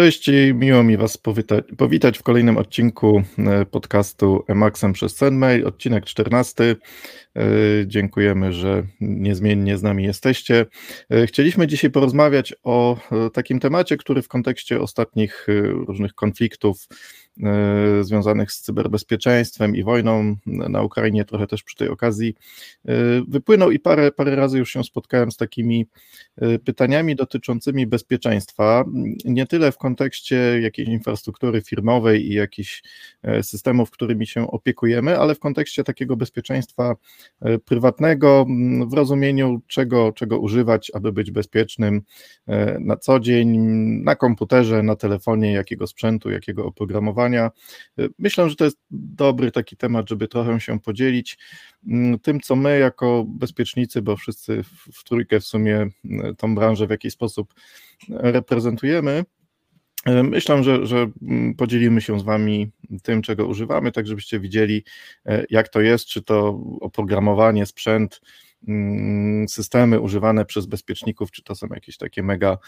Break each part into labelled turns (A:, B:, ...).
A: Cześć miło mi Was powitać, powitać w kolejnym odcinku e, podcastu Emaxem przez Senmail, odcinek 14. E, dziękujemy, że niezmiennie z nami jesteście. E, chcieliśmy dzisiaj porozmawiać o takim temacie, który w kontekście ostatnich różnych konfliktów związanych z cyberbezpieczeństwem i wojną na Ukrainie, trochę też przy tej okazji e, wypłynął i parę, parę razy już się spotkałem z takimi e, pytaniami dotyczącymi bezpieczeństwa, nie tyle w kontekście jakiejś infrastruktury firmowej i jakichś systemów, którymi się opiekujemy, ale w kontekście takiego bezpieczeństwa prywatnego, w rozumieniu czego, czego używać, aby być bezpiecznym na co dzień, na komputerze, na telefonie, jakiego sprzętu, jakiego oprogramowania, Myślę, że to jest dobry taki temat, żeby trochę się podzielić mm, tym, co my jako bezpiecznicy, bo wszyscy w trójkę w sumie mm, tą branżę w jakiś sposób reprezentujemy. Myślę, że, że mm, podzielimy się z Wami tym, czego używamy, tak żebyście widzieli, jak to jest, czy to oprogramowanie, sprzęt, systemy używane przez bezpieczników, czy to są jakieś takie mega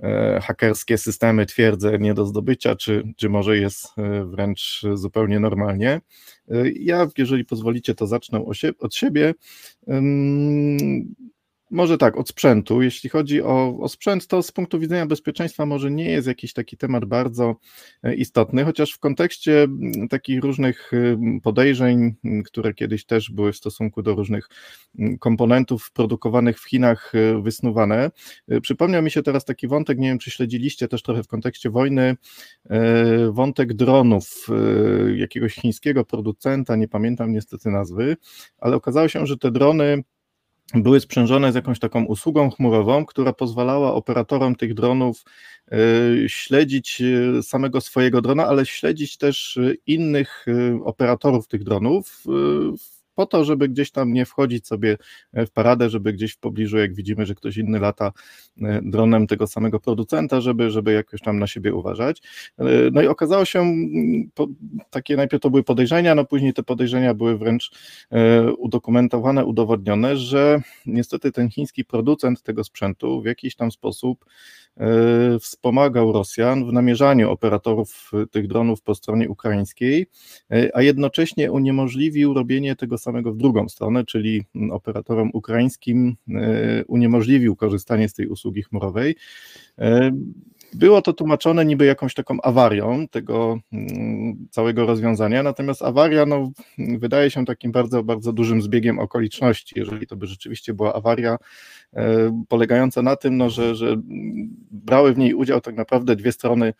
A: e, hakerskie systemy, twierdzę, nie do zdobycia, czy, czy może jest e, wręcz zupełnie normalnie. E, ja, jeżeli pozwolicie, to zacznę od siebie. Może tak, od sprzętu. Jeśli chodzi o, o, sprzęt, to z punktu widzenia bezpieczeństwa może nie jest jakiś taki temat bardzo e, istotny, chociaż w kontekście takich różnych podejrzeń, które kiedyś też były w stosunku do różnych komponentów produkowanych w Chinach e, wysnuwane. E, przypomniał mi się teraz taki wątek, nie wiem czy śledziliście też trochę w kontekście wojny, wątek dronów jakiegoś chińskiego producenta, nie pamiętam niestety nazwy, ale okazało się, że te drony były sprzężone z jakąś taką usługą chmurową, która pozwalała operatorom tych dronów e, śledzić e, samego swojego drona, ale śledzić też e, innych operatorów tych dronów po to, żeby gdzieś tam nie wchodzić sobie w paradę, żeby gdzieś w pobliżu, jak widzimy, że ktoś inny lata e, dronem tego samego producenta, żeby, żeby jakoś tam na siebie uważać. E, no i okazało się, takie najpierw to były podejrzenia, no później te podejrzenia były wręcz e, udokumentowane, udowodnione, że niestety ten chiński producent tego sprzętu w jakiś tam sposób wspomagał Rosjan w namierzaniu operatorów tych dronów po stronie ukraińskiej, a jednocześnie uniemożliwił robienie tego samego w drugą stronę, czyli operatorom ukraińskim e, uniemożliwił korzystanie z tej usługi chmurowej. E, było to tłumaczone niby jakąś taką awarią tego mm, całego rozwiązania, natomiast awaria no, wydaje się takim bardzo, bardzo dużym zbiegiem okoliczności. Jeżeli to by rzeczywiście była awaria e, polegająca na tym, no, że, że brały w niej udział tak naprawdę dwie strony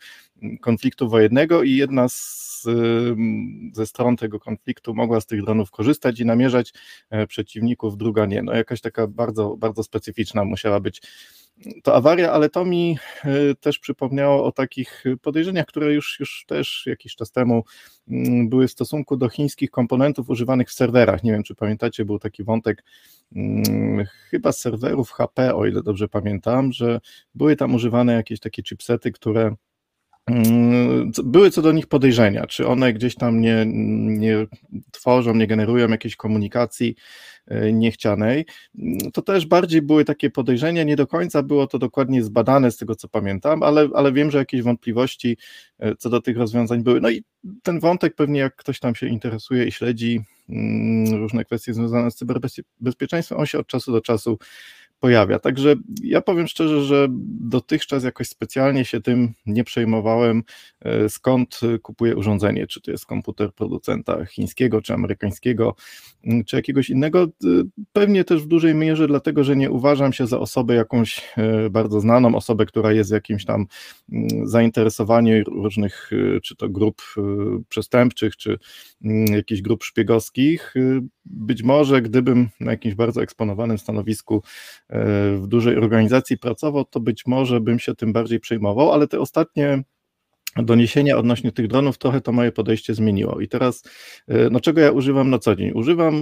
A: konfliktu wojennego i jedna z, ze stron tego konfliktu mogła z tych dronów korzystać i namierzać e, przeciwników, druga nie. No jakaś taka bardzo, bardzo specyficzna musiała być to awaria, ale to mi e, też przypomniało o takich podejrzeniach, które już, już też jakiś czas temu mm, były w stosunku do chińskich komponentów używanych w serwerach. Nie wiem, czy pamiętacie, był taki wątek mm, chyba z serwerów HP, o ile dobrze pamiętam, że były tam używane jakieś takie chipsety, które Mm, były co do nich podejrzenia, czy one gdzieś tam nie, nie tworzą, nie generują jakiejś komunikacji e, niechcianej. Mm, to też bardziej były takie podejrzenia, nie do końca było to dokładnie zbadane z tego co pamiętam, ale, ale wiem, że jakieś wątpliwości e, co do tych rozwiązań były. No i ten wątek pewnie jak ktoś tam się interesuje i śledzi mm, różne kwestie związane z cyberbezpieczeństwem, on się od czasu do czasu pojawia. Także ja powiem szczerze, że dotychczas jakoś specjalnie się tym nie przejmowałem, e, skąd kupuję urządzenie, czy to jest komputer producenta chińskiego, czy amerykańskiego, czy jakiegoś innego. E, pewnie też w dużej mierze dlatego, że nie uważam się za osobę jakąś e, bardzo znaną, osobę, która jest w jakimś tam zainteresowaniu różnych, czy to grup przestępczych, czy jakichś grup szpiegowskich. Być może gdybym na jakimś bardzo eksponowanym stanowisku w dużej organizacji pracował, to być może bym się tym bardziej przejmował, ale te ostatnie doniesienia odnośnie tych dronów trochę to moje podejście zmieniło. I teraz, e, no czego ja używam na co dzień? Używam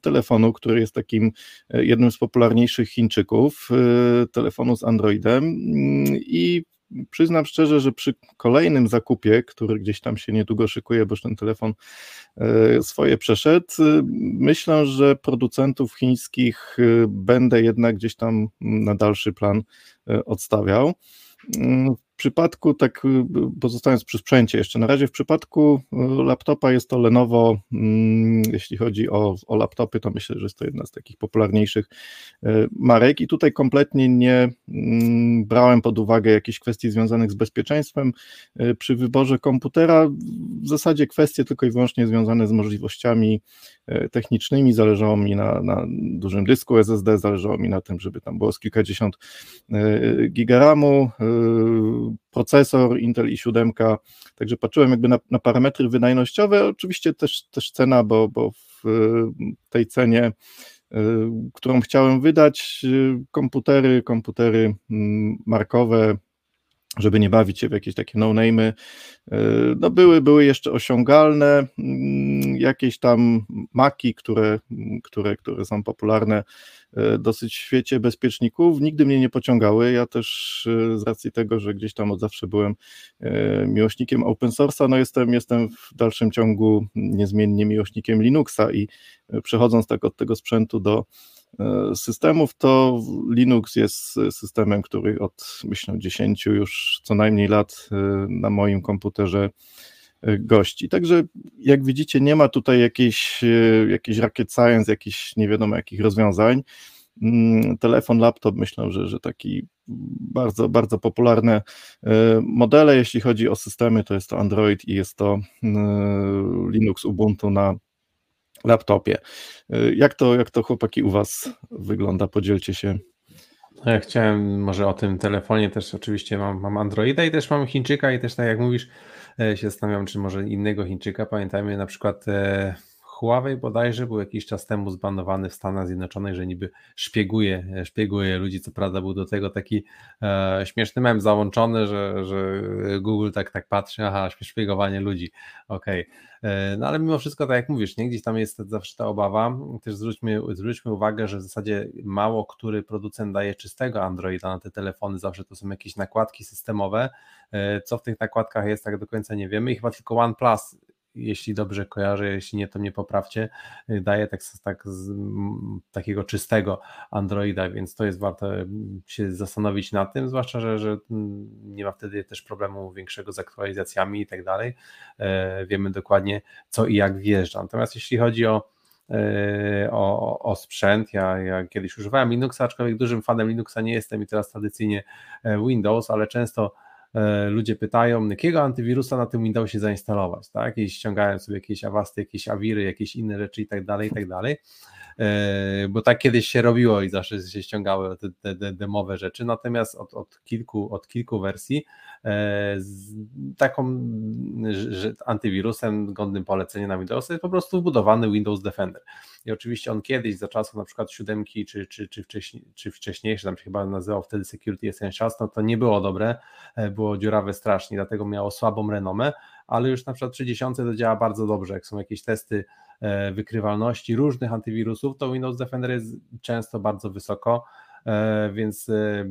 A: telefonu, który jest takim e, jednym z popularniejszych Chińczyków, telefonu z Androidem i przyznam szczerze, że przy kolejnym zakupie, który gdzieś tam się niedługo szykuje, bo już ten telefon e, swoje przeszedł, e, myślę, że producentów chińskich e, będę jednak gdzieś tam na dalszy plan odstawiał. Przypadku, tak pozostając przy sprzęcie jeszcze, na razie w przypadku laptopa jest to Lenovo, mm, jeśli chodzi o, o laptopy, to myślę, że jest to jedna z takich popularniejszych marek. I tutaj kompletnie nie mm, brałem pod uwagę jakichś kwestii związanych z bezpieczeństwem przy wyborze komputera, w zasadzie kwestie tylko i wyłącznie związane z możliwościami technicznymi, zależało mi na, na dużym dysku SSD, zależało mi na tym, żeby tam było z kilkadziesiąt gigaramu, procesor Intel i7, także patrzyłem jakby na, na parametry wydajnościowe, oczywiście też, też cena, bo, bo w tej cenie e, którą chciałem wydać, komputery, komputery mm, markowe, żeby nie bawić się w jakieś takie no-name'y, no były, były jeszcze osiągalne, mm, jakieś tam maki, które, które, które są popularne e, dosyć w świecie bezpieczników, nigdy mnie nie pociągały, ja też e, z racji tego, że gdzieś tam od zawsze byłem e, miłośnikiem open source'a, no jestem, jestem w dalszym ciągu niezmiennie miłośnikiem Linuxa i przechodząc tak od tego sprzętu do E, systemów, to Linux jest systemem, który od myślę 10 już co najmniej lat e, na moim komputerze e, gości. Także jak widzicie, nie ma tutaj jakiejś, jakiejś rocket science, jakichś nie wiadomo jakich rozwiązań. Mm, telefon, laptop, myślę, że, że taki bardzo, bardzo popularne modele, jeśli chodzi o systemy, to jest to Android i jest to Linux Ubuntu na laptopie. Y, jak to, jak to chłopaki u Was wygląda? Podzielcie się.
B: No, ja chciałem może o tym telefonie też oczywiście mam, mam Androida i też mam Chińczyka i też tak jak mówisz e, się zastanawiam, czy może innego Chińczyka. Pamiętajmy na przykład e, Huawei bodajże był jakiś czas temu zbanowany w Stanach Zjednoczonych, że niby szpieguje, szpieguje ludzi. Co prawda był do tego taki e, śmieszny mem załączony, że, że Google tak tak patrzy, aha, szpiegowanie ludzi, okej. Okay. E, no ale mimo wszystko, tak jak mówisz, nie? gdzieś tam jest zawsze ta obawa. Też zwróćmy, zwróćmy uwagę, że w zasadzie mało który producent daje czystego Androida na te telefony, zawsze to są jakieś nakładki systemowe. E, co w tych nakładkach jest, tak do końca nie wiemy i chyba tylko OnePlus jeśli dobrze kojarzę, jeśli nie, to mnie poprawcie, y, daje tak, tak z, takiego czystego Androida, więc to jest warto się zastanowić nad tym, zwłaszcza, że, że nie ma wtedy też problemu większego z aktualizacjami i tak dalej. E, wiemy dokładnie co i jak wjeżdża. Natomiast jeśli chodzi o e, o, o sprzęt. Ja, ja kiedyś używałem Linuxa, aczkolwiek dużym fanem Linuxa nie jestem i teraz tradycyjnie e, Windows, ale często ludzie pytają, jakiego antywirusa na tym Windowsie zainstalować, tak? I ściągałem sobie jakieś awasty, jakieś awiry, jakieś inne rzeczy i tak dalej, i tak dalej. E, bo tak kiedyś się robiło i zawsze się ściągały te, te, te demowe rzeczy, natomiast od, od, kilku, od kilku wersji e, z taką że antywirusem godnym polecenia na Windowsa jest po prostu wbudowany Windows Defender. I oczywiście on kiedyś za czasów na przykład siódemki czy, czy, czy, wcześniej, czy wcześniejszy, tam się chyba nazywał wtedy Security Essentials, no to nie było dobre, e, było dziurawe strasznie, dlatego miało słabą renomę, ale już na przykład przy dziesiątce to działa bardzo dobrze, jak są jakieś testy E, wykrywalności różnych antywirusów, to Windows Defender jest często bardzo wysoko, e, więc e,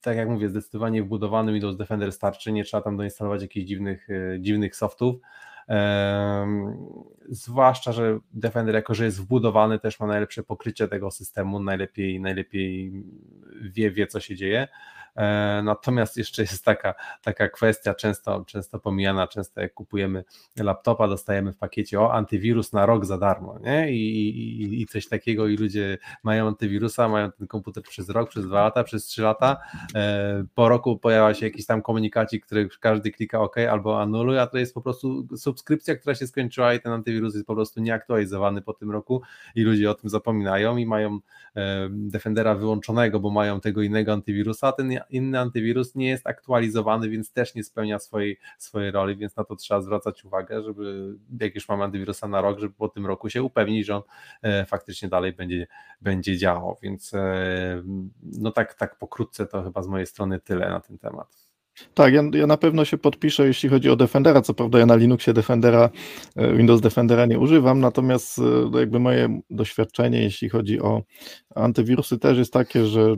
B: tak jak mówię, zdecydowanie wbudowany Windows Defender starczy, nie trzeba tam doinstalować jakichś dziwnych, dziwnych softów. Zwłaszcza, że Defender, jako że jest wbudowany, też ma najlepsze pokrycie tego systemu, najlepiej, najlepiej wie, wie co się dzieje. E, natomiast jeszcze jest taka, taka kwestia, często, często pomijana, często jak kupujemy laptopa, dostajemy w pakiecie o antywirus na rok za darmo, nie? I, i, i coś takiego, i ludzie mają antywirusa, mają ten komputer przez rok, przez dwa lata, przez trzy lata. E, po roku pojawia się jakiś tam komunikacik, który każdy klika OK albo anuluj, a to jest po prostu subskrypcja, która się skończyła i ten antywirus jest po prostu nieaktualizowany po tym roku i ludzie o tym zapominają i mają e, Defendera wyłączonego, bo mają tego innego antywirusa, a ten inny antywirus nie jest aktualizowany, więc też nie spełnia swojej, swojej roli, więc na to trzeba zwracać uwagę, żeby jak już mamy antywirusa na rok, żeby po tym roku się upewnić, że on e, faktycznie dalej będzie, będzie działał, więc e, no tak, tak pokrótce to chyba z mojej strony tyle na ten temat.
A: Tak, ja, ja, na pewno się podpiszę, jeśli chodzi o Defendera. Co prawda, ja na Linuxie Defendera, e, Windows Defendera nie używam, natomiast e, no jakby moje doświadczenie, jeśli chodzi o antywirusy, też jest takie, że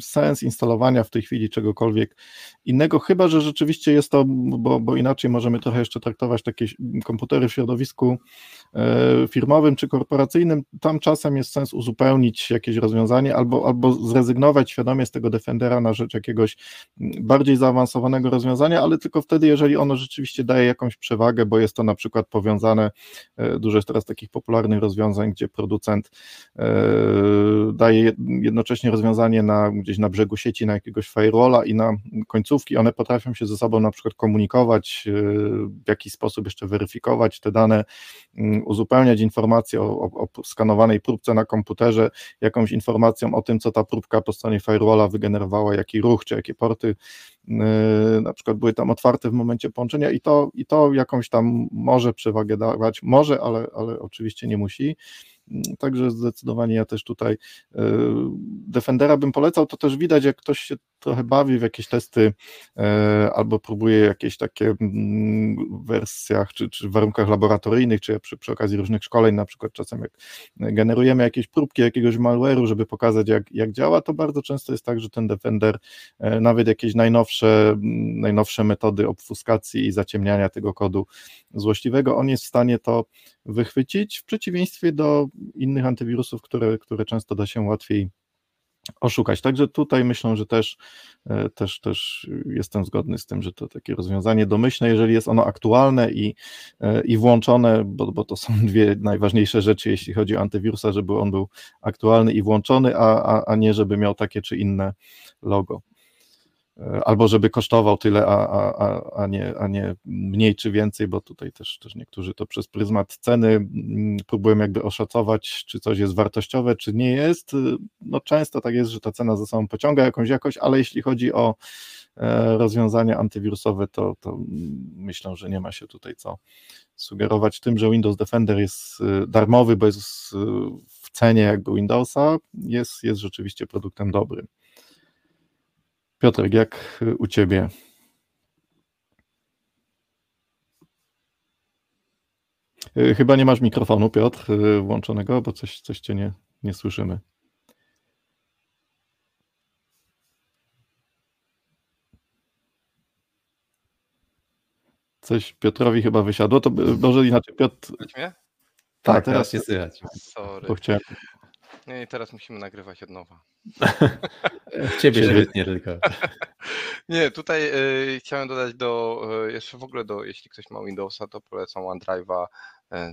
A: sens instalowania w tej chwili czegokolwiek innego, chyba że rzeczywiście jest to, bo, bo inaczej możemy trochę jeszcze traktować takie komputery w środowisku firmowym czy korporacyjnym, tam czasem jest sens uzupełnić jakieś rozwiązanie albo, albo zrezygnować świadomie z tego Defendera na rzecz jakiegoś bardziej zaawansowanego rozwiązania, ale tylko wtedy, jeżeli ono rzeczywiście daje jakąś przewagę, bo jest to na przykład powiązane, dużo jest teraz takich popularnych rozwiązań, gdzie producent daje jednocześnie rozwiązanie na, gdzieś na brzegu sieci, na jakiegoś firewalla i na końcówki, one potrafią się ze sobą na przykład komunikować, w jakiś sposób jeszcze weryfikować te dane, mm, uzupełniać informacje o, o, o skanowanej próbce na komputerze, jakąś informacją o tym, co ta próbka po stronie firewalla wygenerowała, jaki ruch, czy jakie porty yy, na przykład były tam otwarte w momencie połączenia i to, i to jakąś tam może przewagę dawać, może, ale, ale oczywiście nie musi. Także zdecydowanie ja też tutaj e, Defendera bym polecał, to też widać, jak ktoś się trochę bawi w jakieś testy e, albo próbuje jakieś takie mm, wersjach czy, czy warunkach laboratoryjnych, czy przy, przy okazji różnych szkoleń, na przykład czasem jak generujemy jakieś próbki jakiegoś malware'u, żeby pokazać jak, jak działa, to bardzo często jest tak, że ten Defender e, nawet jakieś najnowsze, najnowsze metody obfuskacji i zaciemniania tego kodu złośliwego, on jest w stanie to wychwycić, w przeciwieństwie do innych antywirusów, które, które często da się łatwiej oszukać. Także tutaj myślę, że też, e, też, też jestem zgodny z tym, że to takie rozwiązanie domyślne, jeżeli jest ono aktualne i, e, i włączone, bo, bo to są dwie najważniejsze rzeczy, jeśli chodzi o antywirusa, żeby on był aktualny i włączony, a, a, a nie żeby miał takie czy inne logo. E, albo żeby kosztował tyle, a, a, a, nie, a nie mniej czy więcej, bo tutaj też, też niektórzy to przez pryzmat ceny mm, próbują jakby oszacować, czy coś jest wartościowe, czy nie jest. No często tak jest, że ta cena za sobą pociąga jakąś jakość, ale jeśli chodzi o e, rozwiązania antywirusowe, to, to myślę, że nie ma się tutaj co sugerować tym, że Windows Defender jest e, darmowy, bo jest w cenie jakby Windowsa, jest, jest rzeczywiście produktem dobrym. Piotrek, jak u Ciebie? Y, chyba nie masz mikrofonu, Piotr, y, włączonego, bo coś, coś Cię nie, nie słyszymy. Coś Piotrowi chyba wysiadło, to może inaczej, Piotr...
B: Tak, tak, teraz, teraz się słychać.
C: Sorry. Bo chciałem... Nie, teraz musimy nagrywać od nowa.
B: Ciebie wytnie tylko.
C: Nie, tutaj y, chciałem dodać do, y, jeszcze w ogóle do, jeśli ktoś ma Windowsa, to polecam OneDrive'a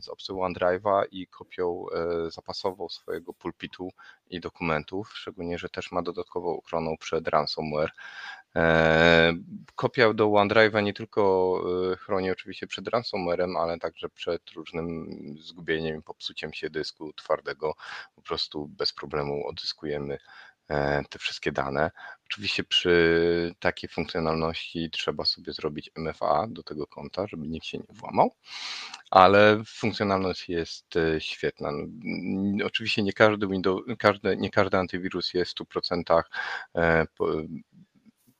C: z opcji OneDrive'a i kopią zapasową swojego pulpitu i dokumentów, szczególnie, że też ma dodatkową ochroną przed ransomware. E, kopia do OneDrive'a nie tylko e, chroni oczywiście przed ransomwarem, ale także przed różnym zgubieniem popsuciem się dysku twardego. Po prostu bez problemu odzyskujemy e, te wszystkie dane. Oczywiście przy takiej funkcjonalności trzeba sobie zrobić MFA do tego konta, żeby nikt się nie włamał, ale funkcjonalność jest świetna. No, oczywiście nie każdy Windows, każdy, nie każdy antywirus jest w 100%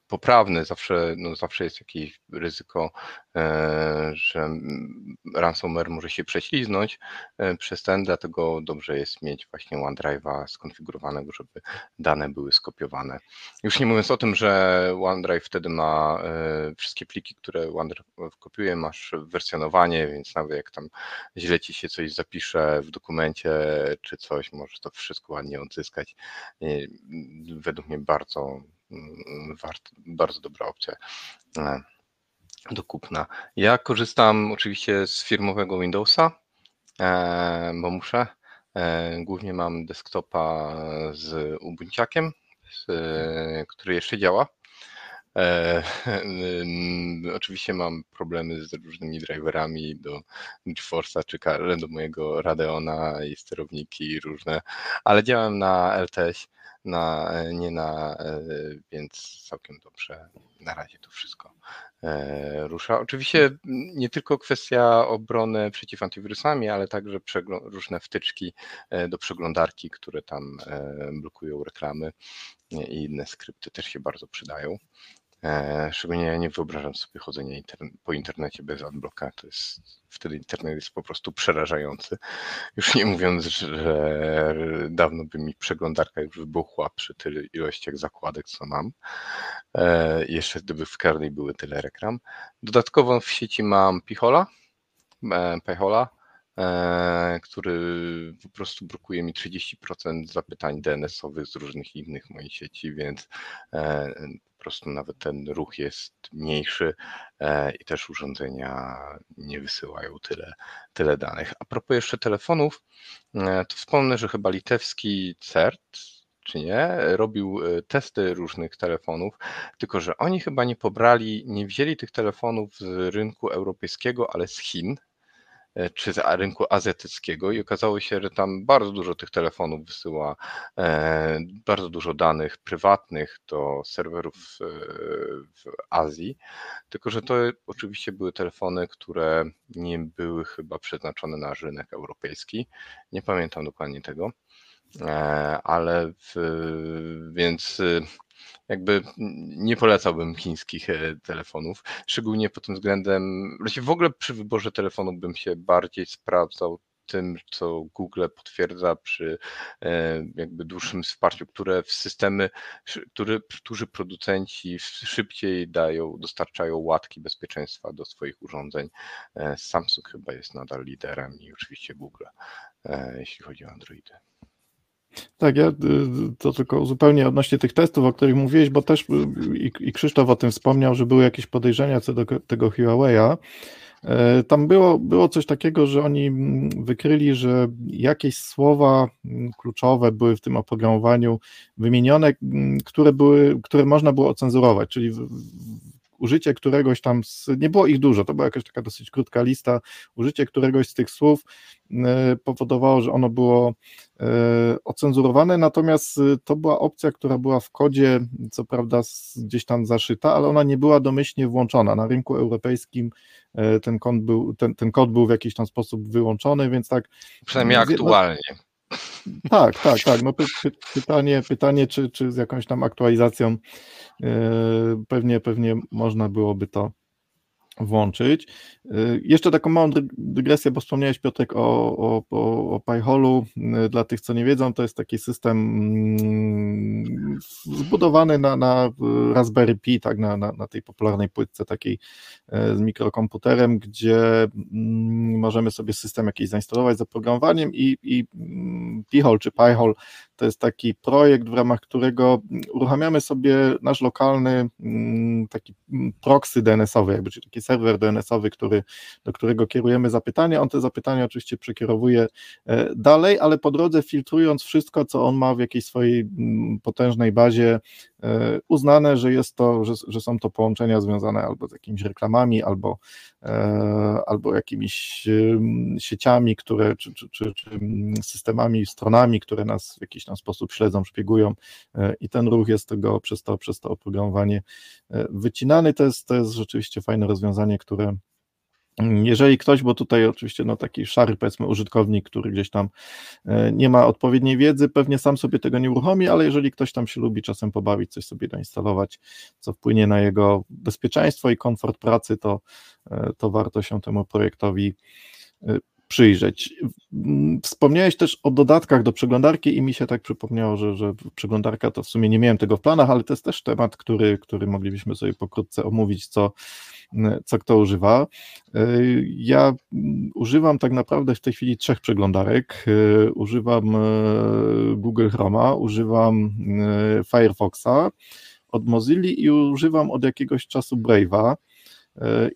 C: poprawny, zawsze, no zawsze jest jakieś ryzyko, e, że ransomware może się prześliznąć e, przez ten, dlatego dobrze jest mieć właśnie OneDrive'a skonfigurowanego, żeby dane były skopiowane. Już nie mówiąc o tym, że OneDrive wtedy ma e, wszystkie pliki, które OneDrive kopiuje, masz wersjonowanie, więc nawet jak tam źle ci się coś zapisze w dokumencie czy coś, możesz to wszystko ładnie odzyskać. Według mnie bardzo wart, bardzo dobra opcja e, do kupna. Ja korzystam oczywiście z firmowego Windowsa, e, bo muszę. E, głównie mam desktopa z Ubunciakiem, który jeszcze działa. Oczywiście mam problemy z różnymi driverami do GeForce'a czy do mojego Radeona i sterowniki różne, ale działam na LTS na, nie na, e, więc całkiem dobrze na razie to wszystko e, rusza. Oczywiście nie tylko kwestia obrony przeciw antywirusami, ale także różne wtyczki e, do przeglądarki, które tam blokują reklamy i inne skrypty też się bardzo przydają. E, szczególnie ja nie wyobrażam sobie chodzenia interne po internecie bez adblocka. To jest, wtedy internet jest po prostu przerażający. Już nie mówiąc, że dawno by mi przeglądarka już wybuchła przy tylu ilościach zakładek, co mam. E, jeszcze gdyby w każdej były tyle reklam. Dodatkowo w sieci mam Pichola, e, Pichola który po prostu blokuje mi 30% zapytań DNS-owych z różnych innych moich sieci, więc po prostu nawet ten ruch jest mniejszy i też urządzenia nie wysyłają tyle, tyle danych. A propos jeszcze telefonów, to wspomnę, że chyba litewski CERT, czy nie, robił e, testy różnych telefonów, tylko że oni chyba nie pobrali, nie wzięli tych telefonów z rynku europejskiego, ale z Chin e, czy z rynku azjatyckiego i okazało się, że tam bardzo dużo tych telefonów wysyła e, bardzo dużo danych prywatnych do serwerów w Azji, tylko że to oczywiście były telefony, które nie były chyba przeznaczone na rynek europejski. Nie pamiętam dokładnie tego. E, ale w, więc jakby nie polecałbym chińskich e, telefonów, szczególnie pod tym względem, w ogóle przy wyborze telefonu bym się bardziej sprawdzał tym, co Google potwierdza przy e, jakby dłuższym wsparciu, które w systemy, które, którzy producenci szybciej dają, dostarczają łatki bezpieczeństwa do swoich urządzeń. Samsung chyba jest nadal liderem i oczywiście Google, jeśli chodzi o Androidy.
A: Tak, ja y, to tylko zupełnie odnośnie tych testów, o których mówiłeś, bo też y, i, i Krzysztof o tym wspomniał, że były jakieś podejrzenia co do tego Huawei'a. E, tam było, było coś takiego, że oni mm, wykryli, że jakieś słowa mm, kluczowe były w tym oprogramowaniu wymienione, mm, które, były, które można było ocenzurować, czyli użycie któregoś tam, z, nie było ich dużo, to była jakaś taka dosyć krótka lista, użycie któregoś z tych słów e, powodowało, że ono było e, ocenzurowane, natomiast e, to była opcja, która była w kodzie, co prawda gdzieś tam zaszyta, ale ona nie była domyślnie włączona. Na rynku europejskim ten kod był, ten, ten kod był w jakiś tam sposób wyłączony, więc tak.
C: Przynajmniej aktualnie.
A: Tak, tak, tak. No, py, py, pytanie, pytanie czy, czy z jakąś tam aktualizacją yy, pewnie, pewnie można byłoby to włączyć. Y, jeszcze taką małą dygresję, bo wspomniałeś Piotrek o, o, o, o. Y, dla tych, co nie wiedzą, to jest taki system mm, zbudowany na, na Raspberry Pi, tak, na, na, na tej popularnej płytce takiej y, z mikrokomputerem, gdzie mm, możemy sobie system jakiś zainstalować z oprogramowaniem i, i mm, czy PyHole to jest taki projekt, w ramach którego uruchamiamy sobie nasz lokalny taki proxy DNS-owy, jakby, czyli taki serwer DNS-owy, który, do którego kierujemy zapytania. On te zapytania oczywiście przekierowuje e, dalej, ale po drodze filtrując wszystko, co on ma w jakiejś swojej mm, potężnej bazie uznane, że jest to, że, że są to połączenia związane albo z jakimiś reklamami, albo, e, albo jakimiś sieciami, które, czy, czy, czy, czy systemami, stronami, które nas w jakiś tam sposób śledzą, szpiegują i ten ruch jest tego przez to, przez to oprogramowanie wycinany. To jest, to jest rzeczywiście fajne rozwiązanie, które jeżeli ktoś, bo tutaj oczywiście no taki szary powiedzmy użytkownik, który gdzieś tam e, nie ma odpowiedniej wiedzy, pewnie sam sobie tego nie uruchomi, ale jeżeli ktoś tam się lubi czasem pobawić, coś sobie doinstalować, co wpłynie na jego bezpieczeństwo i komfort pracy, to, e, to warto się temu projektowi e, przyjrzeć. Mm, wspomniałeś też o dodatkach do przeglądarki i mi się tak przypomniało, że, że przeglądarka to w sumie nie miałem tego w planach, ale to jest też temat, który, który moglibyśmy sobie pokrótce omówić, co, co kto używa. Y, ja używam tak naprawdę w tej chwili trzech przeglądarek. Y, używam y, Google Chroma, używam Firefoxa od Mozilla i używam od jakiegoś czasu Brave'a.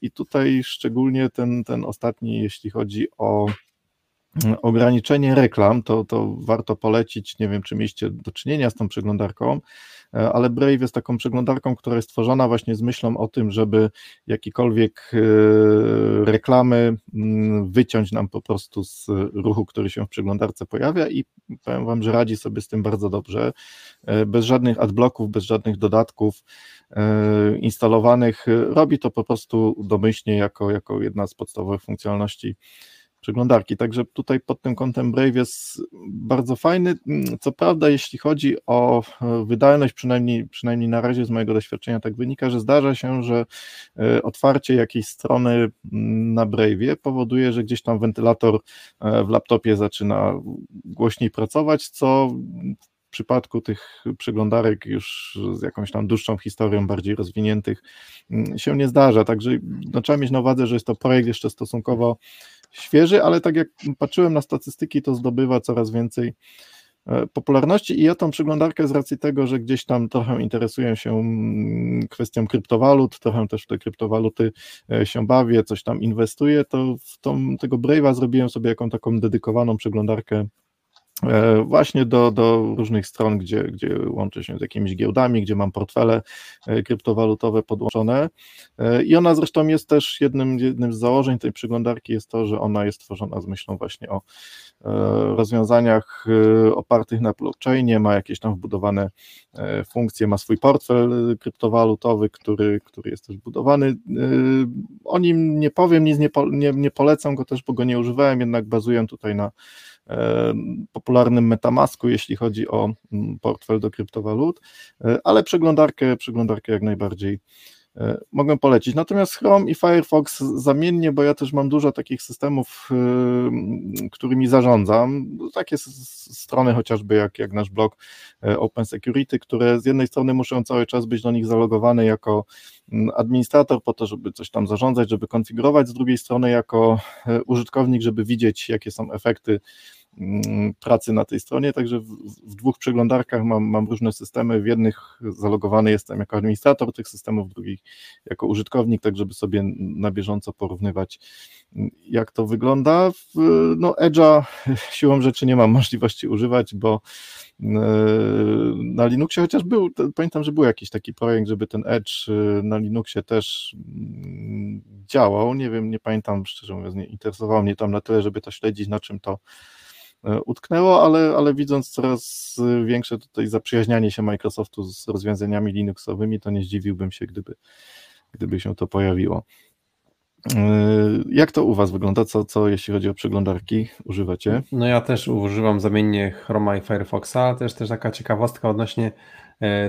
A: I tutaj szczególnie ten, ten ostatni, jeśli chodzi o ograniczenie reklam, to, to warto polecić, nie wiem czy mieliście do czynienia z tą przeglądarką, e, ale Brave jest taką przeglądarką, która jest tworzona właśnie z myślą o tym, żeby jakikolwiek e, reklamy mm, wyciąć nam po prostu z ruchu, który się w przeglądarce pojawia i powiem Wam, że radzi sobie z tym bardzo dobrze, e, bez żadnych adblocków, bez żadnych dodatków, E, instalowanych, robi to po prostu domyślnie jako, jako jedna z podstawowych funkcjonalności przeglądarki. Także tutaj pod tym kątem Brave jest bardzo fajny. Co prawda, jeśli chodzi o wydajność, przynajmniej, przynajmniej na razie z mojego doświadczenia tak wynika, że zdarza się, że e, otwarcie jakiejś strony na Brave powoduje, że gdzieś tam wentylator e, w laptopie zaczyna głośniej pracować, co przypadku tych przeglądarek już z jakąś tam dłuższą historią, bardziej rozwiniętych, mm, się nie zdarza. Także no, trzeba mieć na uwadze, że jest to projekt jeszcze stosunkowo świeży, ale tak jak patrzyłem na statystyki, to zdobywa coraz więcej E, popularności. I ja tą przeglądarkę z racji tego, że gdzieś tam trochę interesuję się mm, kwestią kryptowalut, trochę też w te kryptowaluty e, się bawię, coś tam inwestuję, to w tą, tego Brave'a zrobiłem sobie jaką taką dedykowaną przeglądarkę właśnie do, do różnych stron, gdzie, gdzie łączę się z jakimiś giełdami, gdzie mam portfele e, kryptowalutowe podłączone. E, I ona zresztą jest też jednym, jednym z założeń tej przeglądarki jest to, że ona jest tworzona z myślą właśnie o rozwiązaniach opartych na blockchainie, ma jakieś tam wbudowane funkcje, ma swój portfel kryptowalutowy, który, który jest też budowany. O nim nie powiem, nic nie, nie, nie polecam go też, bo go nie używałem, jednak bazuję tutaj na popularnym Metamasku, jeśli chodzi o mm, portfel do kryptowalut, e, ale przeglądarkę, przeglądarkę jak najbardziej mogę polecić. Natomiast Chrome i Firefox zamiennie, bo ja też mam dużo takich systemów, e, którymi zarządzam. Takie strony chociażby jak, jak nasz blog Open Security, które z jednej strony muszą cały czas być do nich zalogowane jako administrator po to, żeby coś tam zarządzać, żeby konfigurować, z drugiej strony jako użytkownik, żeby widzieć, jakie są efekty pracy na tej stronie, także w, w, dwóch przeglądarkach mam, mam różne systemy, w jednych zalogowany jestem jako administrator tych systemów, w drugich jako użytkownik, tak żeby sobie na bieżąco porównywać jak to wygląda. No Edge'a siłą rzeczy nie mam możliwości używać, bo e, na Linuxie chociaż był, pamiętam, że był jakiś taki projekt, żeby ten Edge e, na Linuxie też mm, działał, nie wiem, nie pamiętam, szczerze mówiąc, nie interesowało mnie tam na tyle, żeby to śledzić, na czym to utknęło, ale, ale widząc coraz większe tutaj zaprzyjaźnianie się Microsoftu z rozwiązaniami Linuxowymi, to nie zdziwiłbym się, gdyby, gdyby się to pojawiło. E, jak to u Was wygląda? Co, co jeśli chodzi o przeglądarki używacie?
B: No ja też używam zamiennie Chroma i Firefoxa. Też też taka ciekawostka odnośnie E,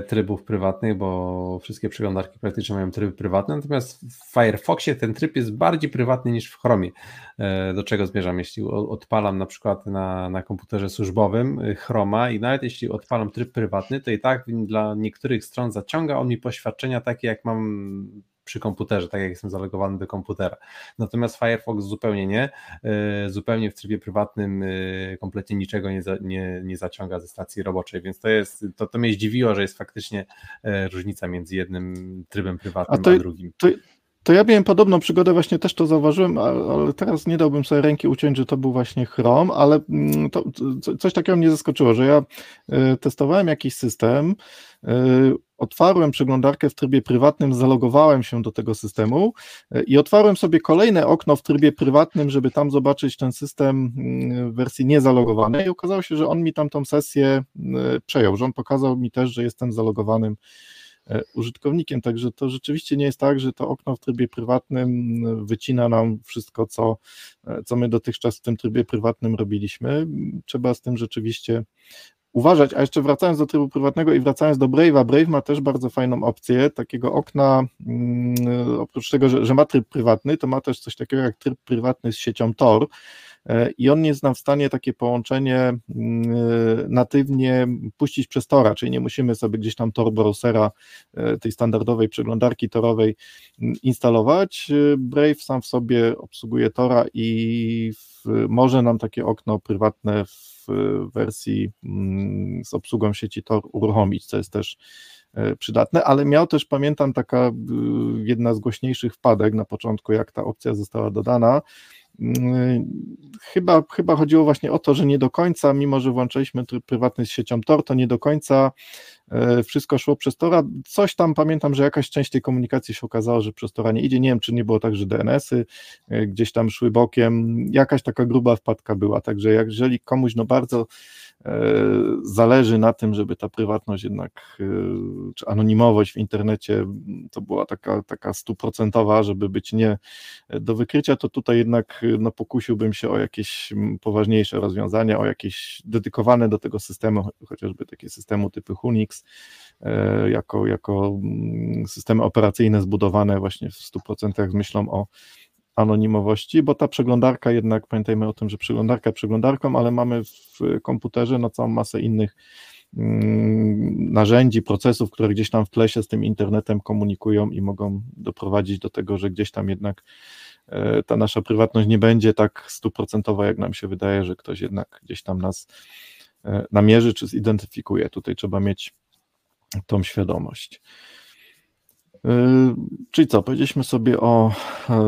B: trybów prywatnych, bo wszystkie przeglądarki praktycznie mają tryby prywatne, natomiast w Firefoxie ten tryb jest bardziej prywatny niż w Chromie. E, do czego zmierzam? Jeśli odpalam na przykład na, na komputerze służbowym e, Chroma i nawet jeśli odpalam tryb prywatny, to i tak dla niektórych stron zaciąga on mi poświadczenia takie, jak mam przy komputerze, tak jak jestem zalogowany do komputera. Natomiast Firefox zupełnie nie, e, zupełnie w trybie prywatnym e, kompletnie niczego nie, za, nie, nie zaciąga ze stacji roboczej, więc to jest, to, to mnie zdziwiło, że jest faktycznie e, różnica między jednym trybem prywatnym a, to, a drugim.
A: To, to ja miałem podobną przygodę, właśnie też to zauważyłem, ale teraz nie dałbym sobie ręki uciąć, że to był właśnie Chrome, ale mm, to, coś takiego mnie zaskoczyło, że ja testowałem jakiś system, otwarłem przeglądarkę w trybie prywatnym, zalogowałem się do tego systemu e, i otwarłem sobie kolejne okno w trybie prywatnym, żeby tam zobaczyć ten system mm, w wersji niezalogowanej i okazało się, że on mi tam tą sesję e, przejął, że on pokazał mi też, że jestem zalogowanym e, użytkownikiem, także to rzeczywiście nie jest tak, że to okno w trybie prywatnym wycina nam wszystko, co, co my dotychczas w tym trybie prywatnym robiliśmy. Trzeba z tym rzeczywiście uważać, a jeszcze wracając do trybu prywatnego i wracając do Brave'a, Brave ma też bardzo fajną opcję takiego okna, mm, oprócz tego, że, że ma tryb prywatny, to ma też coś takiego jak tryb prywatny z siecią Tor, e, i on jest nam w stanie takie połączenie mm, natywnie puścić przez Tora, czyli nie musimy sobie gdzieś tam Tor browsera e, tej standardowej przeglądarki torowej mm, instalować. E, Brave sam w sobie obsługuje Tora i w, może nam takie okno prywatne w w wersji mm, z obsługą sieci Tor uruchomić, co jest też e, przydatne, ale miał też, pamiętam, taka y, jedna z głośniejszych wpadek na początku, jak ta opcja została dodana, Chyba, chyba chodziło właśnie o to, że nie do końca, mimo że włączyliśmy tryb prywatny z siecią Tor, to nie do końca e, wszystko szło przez Tora. Coś tam pamiętam, że jakaś część tej komunikacji się okazało, że przez Tora nie idzie. Nie wiem, czy nie było tak, że DNS-y e, gdzieś tam szły bokiem. Jakaś taka gruba wpadka była. Także jeżeli komuś no bardzo zależy na tym, żeby ta prywatność jednak, e, czy anonimowość w internecie to była taka, taka stuprocentowa, żeby być nie do wykrycia, to tutaj jednak no, pokusiłbym się o jakieś poważniejsze rozwiązania, o jakieś dedykowane do tego systemu, chociażby takie systemu typu Unix, e, jako, jako systemy operacyjne zbudowane właśnie w 100% z myślą o anonimowości, bo ta przeglądarka jednak, pamiętajmy o tym, że przeglądarka przeglądarką, ale mamy w komputerze no, całą masę innych mm, narzędzi, procesów, które gdzieś tam w tle się z tym internetem komunikują i mogą doprowadzić do tego, że gdzieś tam jednak ta nasza prywatność nie będzie tak stuprocentowa, jak nam się wydaje, że ktoś jednak gdzieś tam nas namierzy czy zidentyfikuje. Tutaj trzeba mieć tą świadomość. Yy, czyli co, powiedzieliśmy sobie o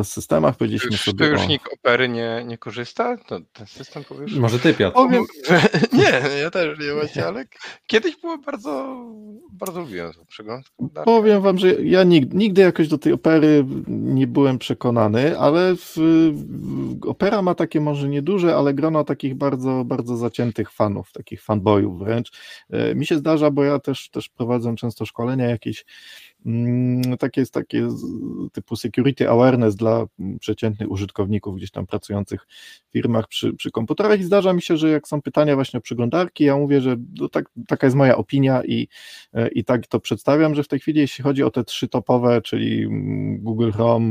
A: systemach, powiedzieliśmy
C: już,
A: sobie
C: to już
A: o...
C: nikt opery nie, nie korzysta? To ten system powiesz?
B: Może ty, Piotr.
C: Powiem, nie, ja też nie właśnie, ale kiedyś było bardzo, bardzo lubiłem tą przeglądkę.
A: Powiem wam, że ja nigdy, nigdy jakoś do tej opery nie byłem przekonany, ale w, w, opera ma takie może nieduże, ale grono takich bardzo, bardzo zaciętych fanów, takich fanboyów wręcz. E, mi się zdarza, bo ja też, też prowadzę często szkolenia jakieś takie jest takie typu security awareness dla przeciętnych użytkowników gdzieś tam pracujących w firmach przy, przy komputerach i zdarza mi się, że jak są pytania właśnie o przeglądarki, ja mówię, że no tak, taka jest moja opinia i, e, i tak to przedstawiam, że w tej chwili jeśli chodzi o te trzy topowe, czyli mm, Google Chrome,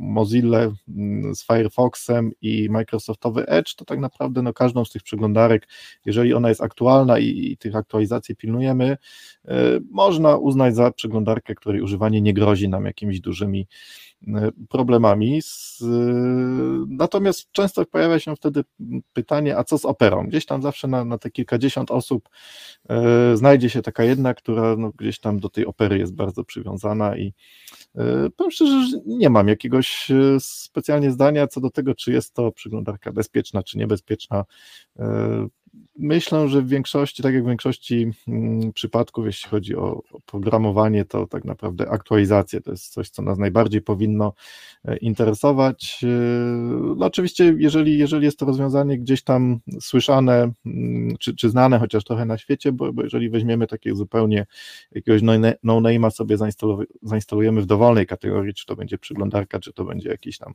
A: Mozilla mm, z Firefoxem i Microsoftowy Edge, to tak naprawdę no każdą z tych przeglądarek, jeżeli ona jest aktualna i, i tych aktualizacji pilnujemy, e, można uznać za przeglądarkę, której używanie nie grozi nam jakimiś dużymi e, problemami. Natomiast często pojawia się wtedy pytanie, a co z operą? Gdzieś tam zawsze na, na te kilkadziesiąt osób e, znajdzie się taka jedna, która no, gdzieś tam do tej opery jest bardzo przywiązana i e, powiem szczerze, że nie mam jakiegoś specjalnie zdania co do tego, czy jest to przeglądarka bezpieczna, czy niebezpieczna myślę, że w większości, tak jak w większości mm, przypadków, jeśli chodzi o programowanie, to tak naprawdę aktualizacje to jest coś, co nas najbardziej powinno e, interesować. E, no oczywiście, jeżeli, jeżeli jest to rozwiązanie gdzieś tam słyszane mm, czy, czy znane chociaż trochę na świecie, bo, bo jeżeli weźmiemy takie zupełnie jakiegoś no-name'a sobie zainstalujemy w dowolnej kategorii, czy to będzie przeglądarka, czy to będzie jakiś tam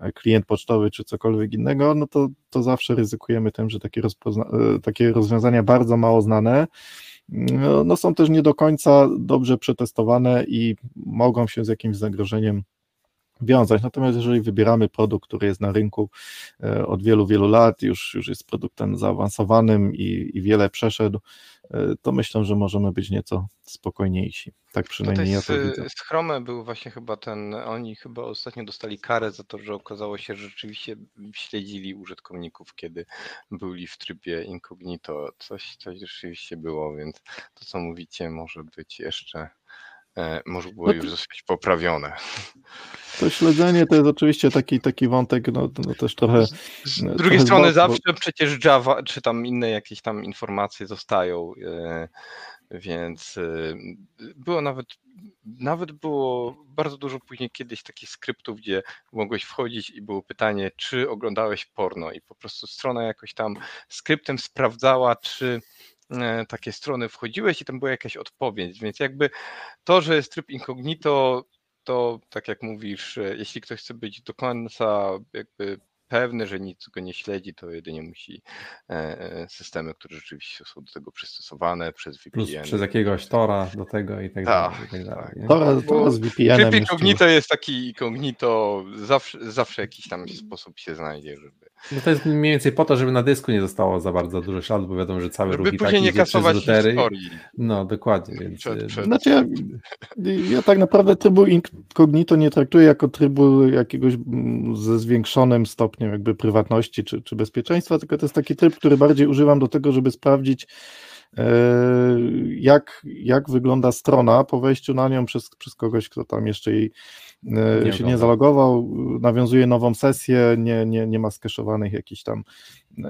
A: e, klient pocztowy, czy cokolwiek innego, no to, to zawsze ryzykujemy tym, że takie rozpozna takie rozwiązania bardzo mało znane, no, no, są też nie do końca dobrze przetestowane i mogą się z jakimś zagrożeniem wiązać. Natomiast jeżeli wybieramy produkt, który jest na rynku e, od wielu, wielu lat, już, już jest produktem zaawansowanym i, i wiele przeszedł, e, to myślę, że możemy być nieco spokojniejsi. Tak przynajmniej ja to widzę.
C: Z Chrome był właśnie chyba ten, oni chyba ostatnio dostali karę za to, że okazało się, że rzeczywiście śledzili użytkowników, kiedy byli w trybie incognito. Coś, coś rzeczywiście było, więc to co mówicie może być jeszcze E, może było no już zostać poprawione.
A: To śledzenie to jest oczywiście taki, taki wątek, no, no też trochę.
C: Z drugiej strony, zawsze przecież Java, czy tam inne jakieś tam informacje zostają, e, więc e, było nawet. Nawet było bardzo dużo później kiedyś takich skryptów, gdzie mogłeś wchodzić i było pytanie, czy oglądałeś porno, i po prostu strona jakoś tam skryptem sprawdzała, czy E, takie strony wchodziłeś i tam była jakaś odpowiedź, więc jakby to, że jest tryb incognito, to tak jak mówisz, e, jeśli ktoś chce być do końca jakby pewny, że nic go nie śledzi, to jedynie musi e, e, systemy, które rzeczywiście są do tego przystosowane przez VPN. Plus
B: przez jakiegoś Tora do tego i tak dalej. I tak
A: dalej tak. Tora, Tora z VPN.
C: Tryb incognito jest taki incognito, zawsze, zawsze jakiś tam sposób się znajdzie, żeby...
B: No to jest mniej więcej po to, żeby na dysku nie zostało za bardzo dużo śladów, bo wiadomo, że cały
C: żeby
B: ruch i
C: tak nie kasować historii.
B: No, dokładnie. Więc... Przed,
A: e, przed... Znaczy ja, ja tak naprawdę trybu incognito nie traktuję jako trybu jakiegoś mm, ze zwiększonym stopniem jakby prywatności czy, czy bezpieczeństwa, tylko to jest taki tryb, który bardziej używam do tego, żeby sprawdzić, e, jak, jak wygląda strona po wejściu na nią przez, przez kogoś, kto tam jeszcze jej nie się nie zalogował, nawiązuje nową sesję, nie, nie, nie ma skeszowanych jakichś tam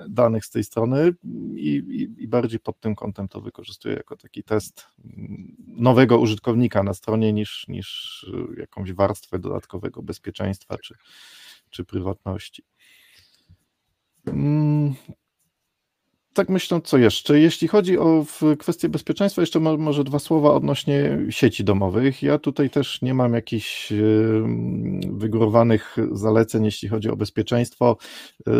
A: danych z tej strony i, i, i, bardziej pod tym kątem to wykorzystuję jako taki test nowego użytkownika na stronie niż, niż jakąś warstwę dodatkowego bezpieczeństwa czy, czy prywatności. Tak myślę, co jeszcze. Jeśli chodzi o kwestię bezpieczeństwa, jeszcze może dwa słowa odnośnie sieci domowych. Ja tutaj też nie mam jakichś wygórowanych zaleceń, jeśli chodzi o bezpieczeństwo. Yy,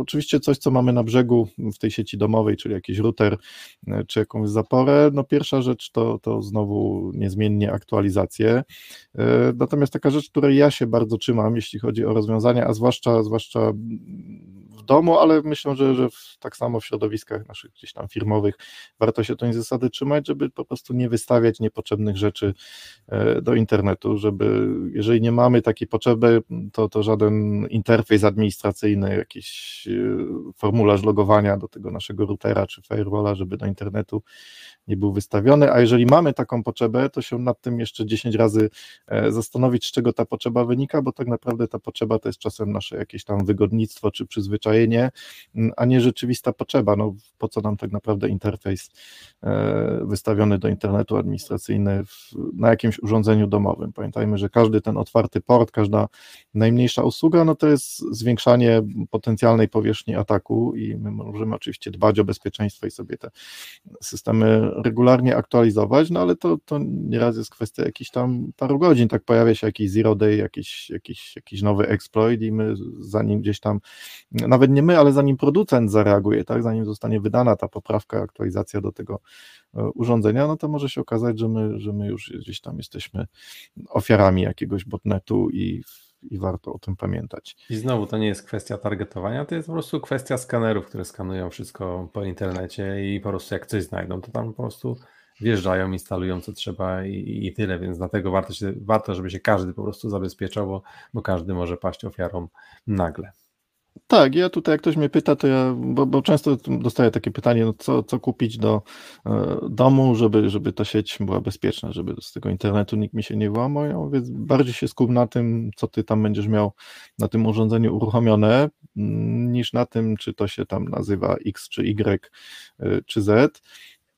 A: oczywiście coś, co mamy na brzegu w tej sieci domowej, czyli jakiś router, yy, czy jakąś zaporę. No pierwsza rzecz to, to znowu niezmiennie aktualizacje. Yy, natomiast taka rzecz, której ja się bardzo trzymam, jeśli chodzi o rozwiązania, a zwłaszcza, zwłaszcza domu, ale myślę, że, że w, tak samo w środowiskach naszych gdzieś tam firmowych warto się tej zasady trzymać, żeby po prostu nie wystawiać niepotrzebnych rzeczy e, do internetu, żeby jeżeli nie mamy takiej potrzeby, to, to żaden interfejs administracyjny, jakiś e, formularz logowania do tego naszego routera czy firewalla, żeby do internetu nie był wystawiony, a jeżeli mamy taką potrzebę, to się nad tym jeszcze 10 razy e, zastanowić, z czego ta potrzeba wynika, bo tak naprawdę ta potrzeba to jest czasem nasze jakieś tam wygodnictwo czy przyzwyczajenie, a nie rzeczywista potrzeba. No, po co nam tak naprawdę interfejs e, wystawiony do internetu administracyjny w, na jakimś urządzeniu domowym? Pamiętajmy, że każdy ten otwarty port, każda najmniejsza usługa, no to jest zwiększanie potencjalnej powierzchni ataku i my możemy oczywiście dbać o bezpieczeństwo i sobie te systemy regularnie aktualizować, no ale to, to nieraz jest kwestia jakichś tam paru godzin, tak pojawia się jakiś zero day, jakiś, jakiś, jakiś nowy exploit i my zanim gdzieś tam, nawet nie my, ale zanim producent zareaguje, tak, zanim zostanie wydana ta poprawka, aktualizacja do tego e, urządzenia, no to może się okazać, że my, że my już gdzieś tam jesteśmy ofiarami jakiegoś botnetu i i warto o tym pamiętać.
B: I znowu to nie jest kwestia targetowania, to jest po prostu kwestia skanerów, które skanują wszystko po internecie i po prostu jak coś znajdą, to tam po prostu wjeżdżają, instalują co trzeba i, i tyle, więc dlatego warto, się, warto, żeby się każdy po prostu zabezpieczał, bo, bo każdy może paść ofiarą nagle.
A: Tak, ja tutaj jak ktoś mnie pyta, to ja, bo, bo często dostaję takie pytanie, no co, co kupić do e, domu, żeby, żeby ta sieć była bezpieczna, żeby z tego internetu nikt mi się nie włamał, ja bardziej się skup na tym, co ty tam będziesz miał na tym urządzeniu uruchomione, mm, niż na tym, czy to się tam nazywa X, czy Y, e, czy Z.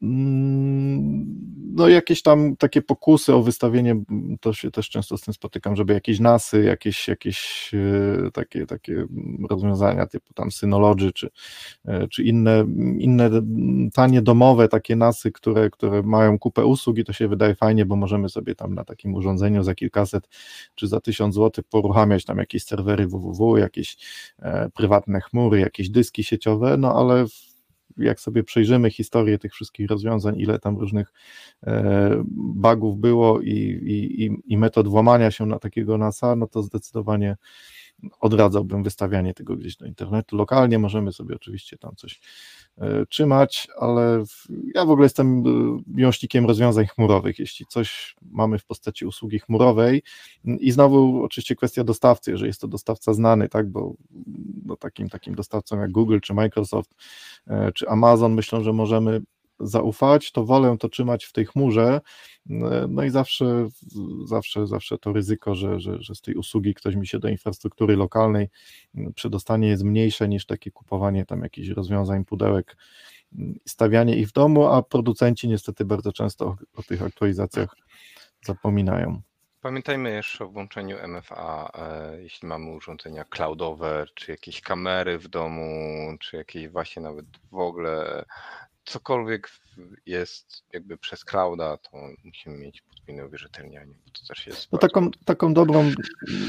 A: Mm, no jakieś tam takie pokusy o wystawienie, to się też często z tym spotykam, żeby jakieś nasy, jakieś, jakieś e, takie, takie rozwiązania typu tam Synology, czy, e, czy inne, inne tanie domowe takie nasy, które, które mają kupę usług i to się wydaje fajnie, bo możemy sobie tam na takim urządzeniu za kilkaset czy za tysiąc złotych poruchamiać tam jakieś serwery www, jakieś e, prywatne chmury, jakieś dyski sieciowe, no ale w jak sobie przejrzymy historię tych wszystkich rozwiązań, ile tam różnych e, bugów było i, i, i metod włamania się na takiego NASA, no to zdecydowanie odradzałbym wystawianie tego gdzieś do internetu. Lokalnie możemy sobie oczywiście tam coś e, trzymać, ale ja w ogóle jestem e, miłośnikiem rozwiązań chmurowych. Jeśli coś mamy w postaci usługi chmurowej i znowu oczywiście kwestia dostawcy, jeżeli jest to dostawca znany, tak, bo no, takim, takim dostawcom jak Google czy Microsoft e, czy Amazon myślę, że możemy zaufać, to wolę to trzymać w tej chmurze, no i zawsze, zawsze, zawsze to ryzyko, że, że, że z tej usługi ktoś mi się do infrastruktury lokalnej przedostanie jest mniejsze niż takie kupowanie tam jakichś rozwiązań, pudełek, stawianie ich w domu, a producenci niestety bardzo często o, o tych aktualizacjach zapominają.
C: Pamiętajmy jeszcze o włączeniu MFA, e, jeśli mamy urządzenia cloudowe, czy jakieś kamery w domu, czy jakieś właśnie nawet w ogóle cokolwiek jest jakby przez clouda, to musimy mieć podwójne uwierzytelnianie, bo to też jest.
A: No taką, taką dobrą,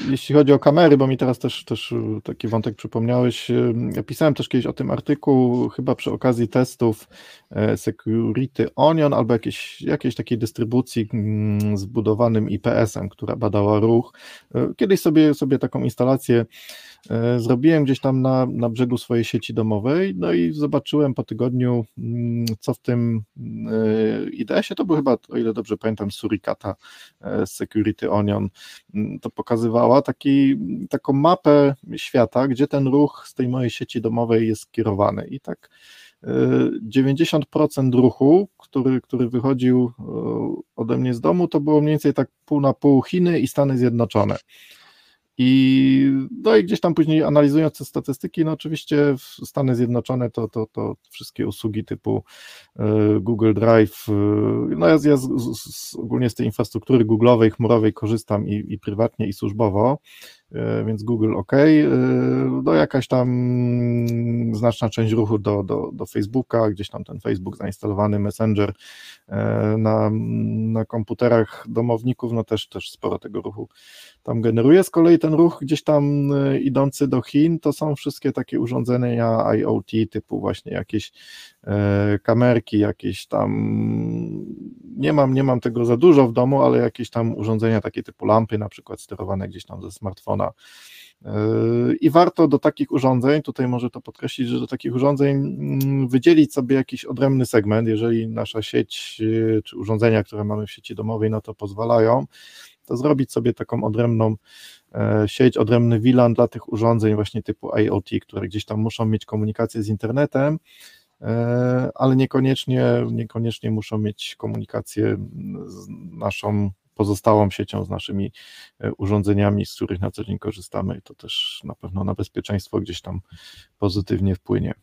A: jeśli chodzi o kamery, bo mi teraz też, też taki wątek przypomniałeś. Ja pisałem też kiedyś o tym artykuł, chyba przy okazji testów e, Security Onion albo jakiejś, jakiejś takiej dystrybucji mm, zbudowanym IPS-em, która badała ruch. E, kiedyś sobie, sobie taką instalację e, zrobiłem gdzieś tam na, na brzegu swojej sieci domowej, no i zobaczyłem po tygodniu, mm, co w tym IDS-ie, to był chyba, o ile dobrze pamiętam, Suricata Security Onion, mm, to pokazywała taki, taką mapę świata, gdzie ten ruch z tej mojej sieci domowej jest skierowany i tak 90% ruchu, który, który wychodził ode mnie z domu, to było mniej więcej tak pół na pół Chiny i Stany Zjednoczone. I, no i gdzieś tam później analizując te statystyki, no oczywiście Stany Zjednoczone to, to, to wszystkie usługi typu e, Google Drive, e, no ja, ja z, z, ogólnie z tej infrastruktury Google'owej, chmurowej korzystam i, i prywatnie i służbowo, więc Google OK, e, no jakaś tam znaczna część ruchu do, do, do Facebooka, gdzieś tam ten Facebook zainstalowany, Messenger e, na, na komputerach domowników, no też, też sporo tego ruchu tam generuje. Z kolei ten ruch gdzieś tam idący do Chin, to są wszystkie takie urządzenia IoT typu właśnie jakieś kamerki, jakieś tam. Nie mam, nie mam tego za dużo w domu, ale jakieś tam urządzenia takie typu lampy na przykład sterowane gdzieś tam ze smartfona, I warto do takich urządzeń, tutaj może to podkreślić, że do takich urządzeń mm, wydzielić sobie jakiś odrębny segment, jeżeli nasza sieć czy urządzenia, które mamy w sieci domowej na to pozwalają, to zrobić sobie taką odrębną e, sieć, odrębny VLAN dla tych urządzeń właśnie typu IoT, które gdzieś tam muszą mieć komunikację z internetem, e, ale niekoniecznie, niekoniecznie muszą mieć komunikację z naszą pozostałą siecią, z naszymi e, urządzeniami, z których na co dzień korzystamy. To też na pewno na bezpieczeństwo gdzieś tam pozytywnie wpłynie.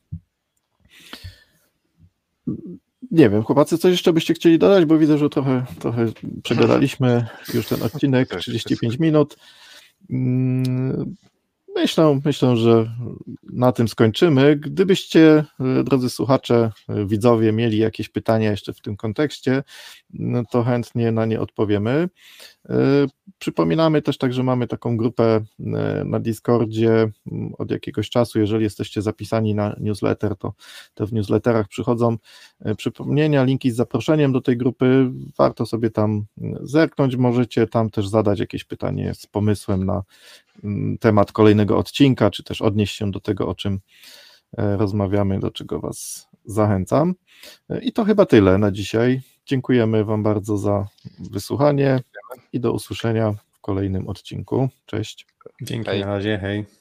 A: Nie wiem, chłopacy, coś jeszcze byście chcieli dodać, bo widzę, że trochę, trochę przegadaliśmy już ten odcinek, 35 minut. Mm, Myślę, myślę, że na tym skończymy. Gdybyście, e, drodzy słuchacze, e, widzowie, mieli jakieś pytania jeszcze w tym kontekście, no to chętnie na nie odpowiemy. E, przypominamy też tak, że mamy taką grupę na Discordzie od jakiegoś czasu. Jeżeli jesteście zapisani na newsletter, to te w newsletterach przychodzą przypomnienia, linki z zaproszeniem do tej grupy. Warto sobie tam zerknąć. Możecie tam też zadać jakieś pytanie z pomysłem na Mm, temat kolejnego odcinka, czy też odnieść się do tego, o czym e, rozmawiamy, do czego Was zachęcam. E, I to chyba tyle na dzisiaj. Dziękujemy Wam bardzo za wysłuchanie i do usłyszenia w kolejnym odcinku. Cześć.
B: Dzięki, hej. na razie, hej.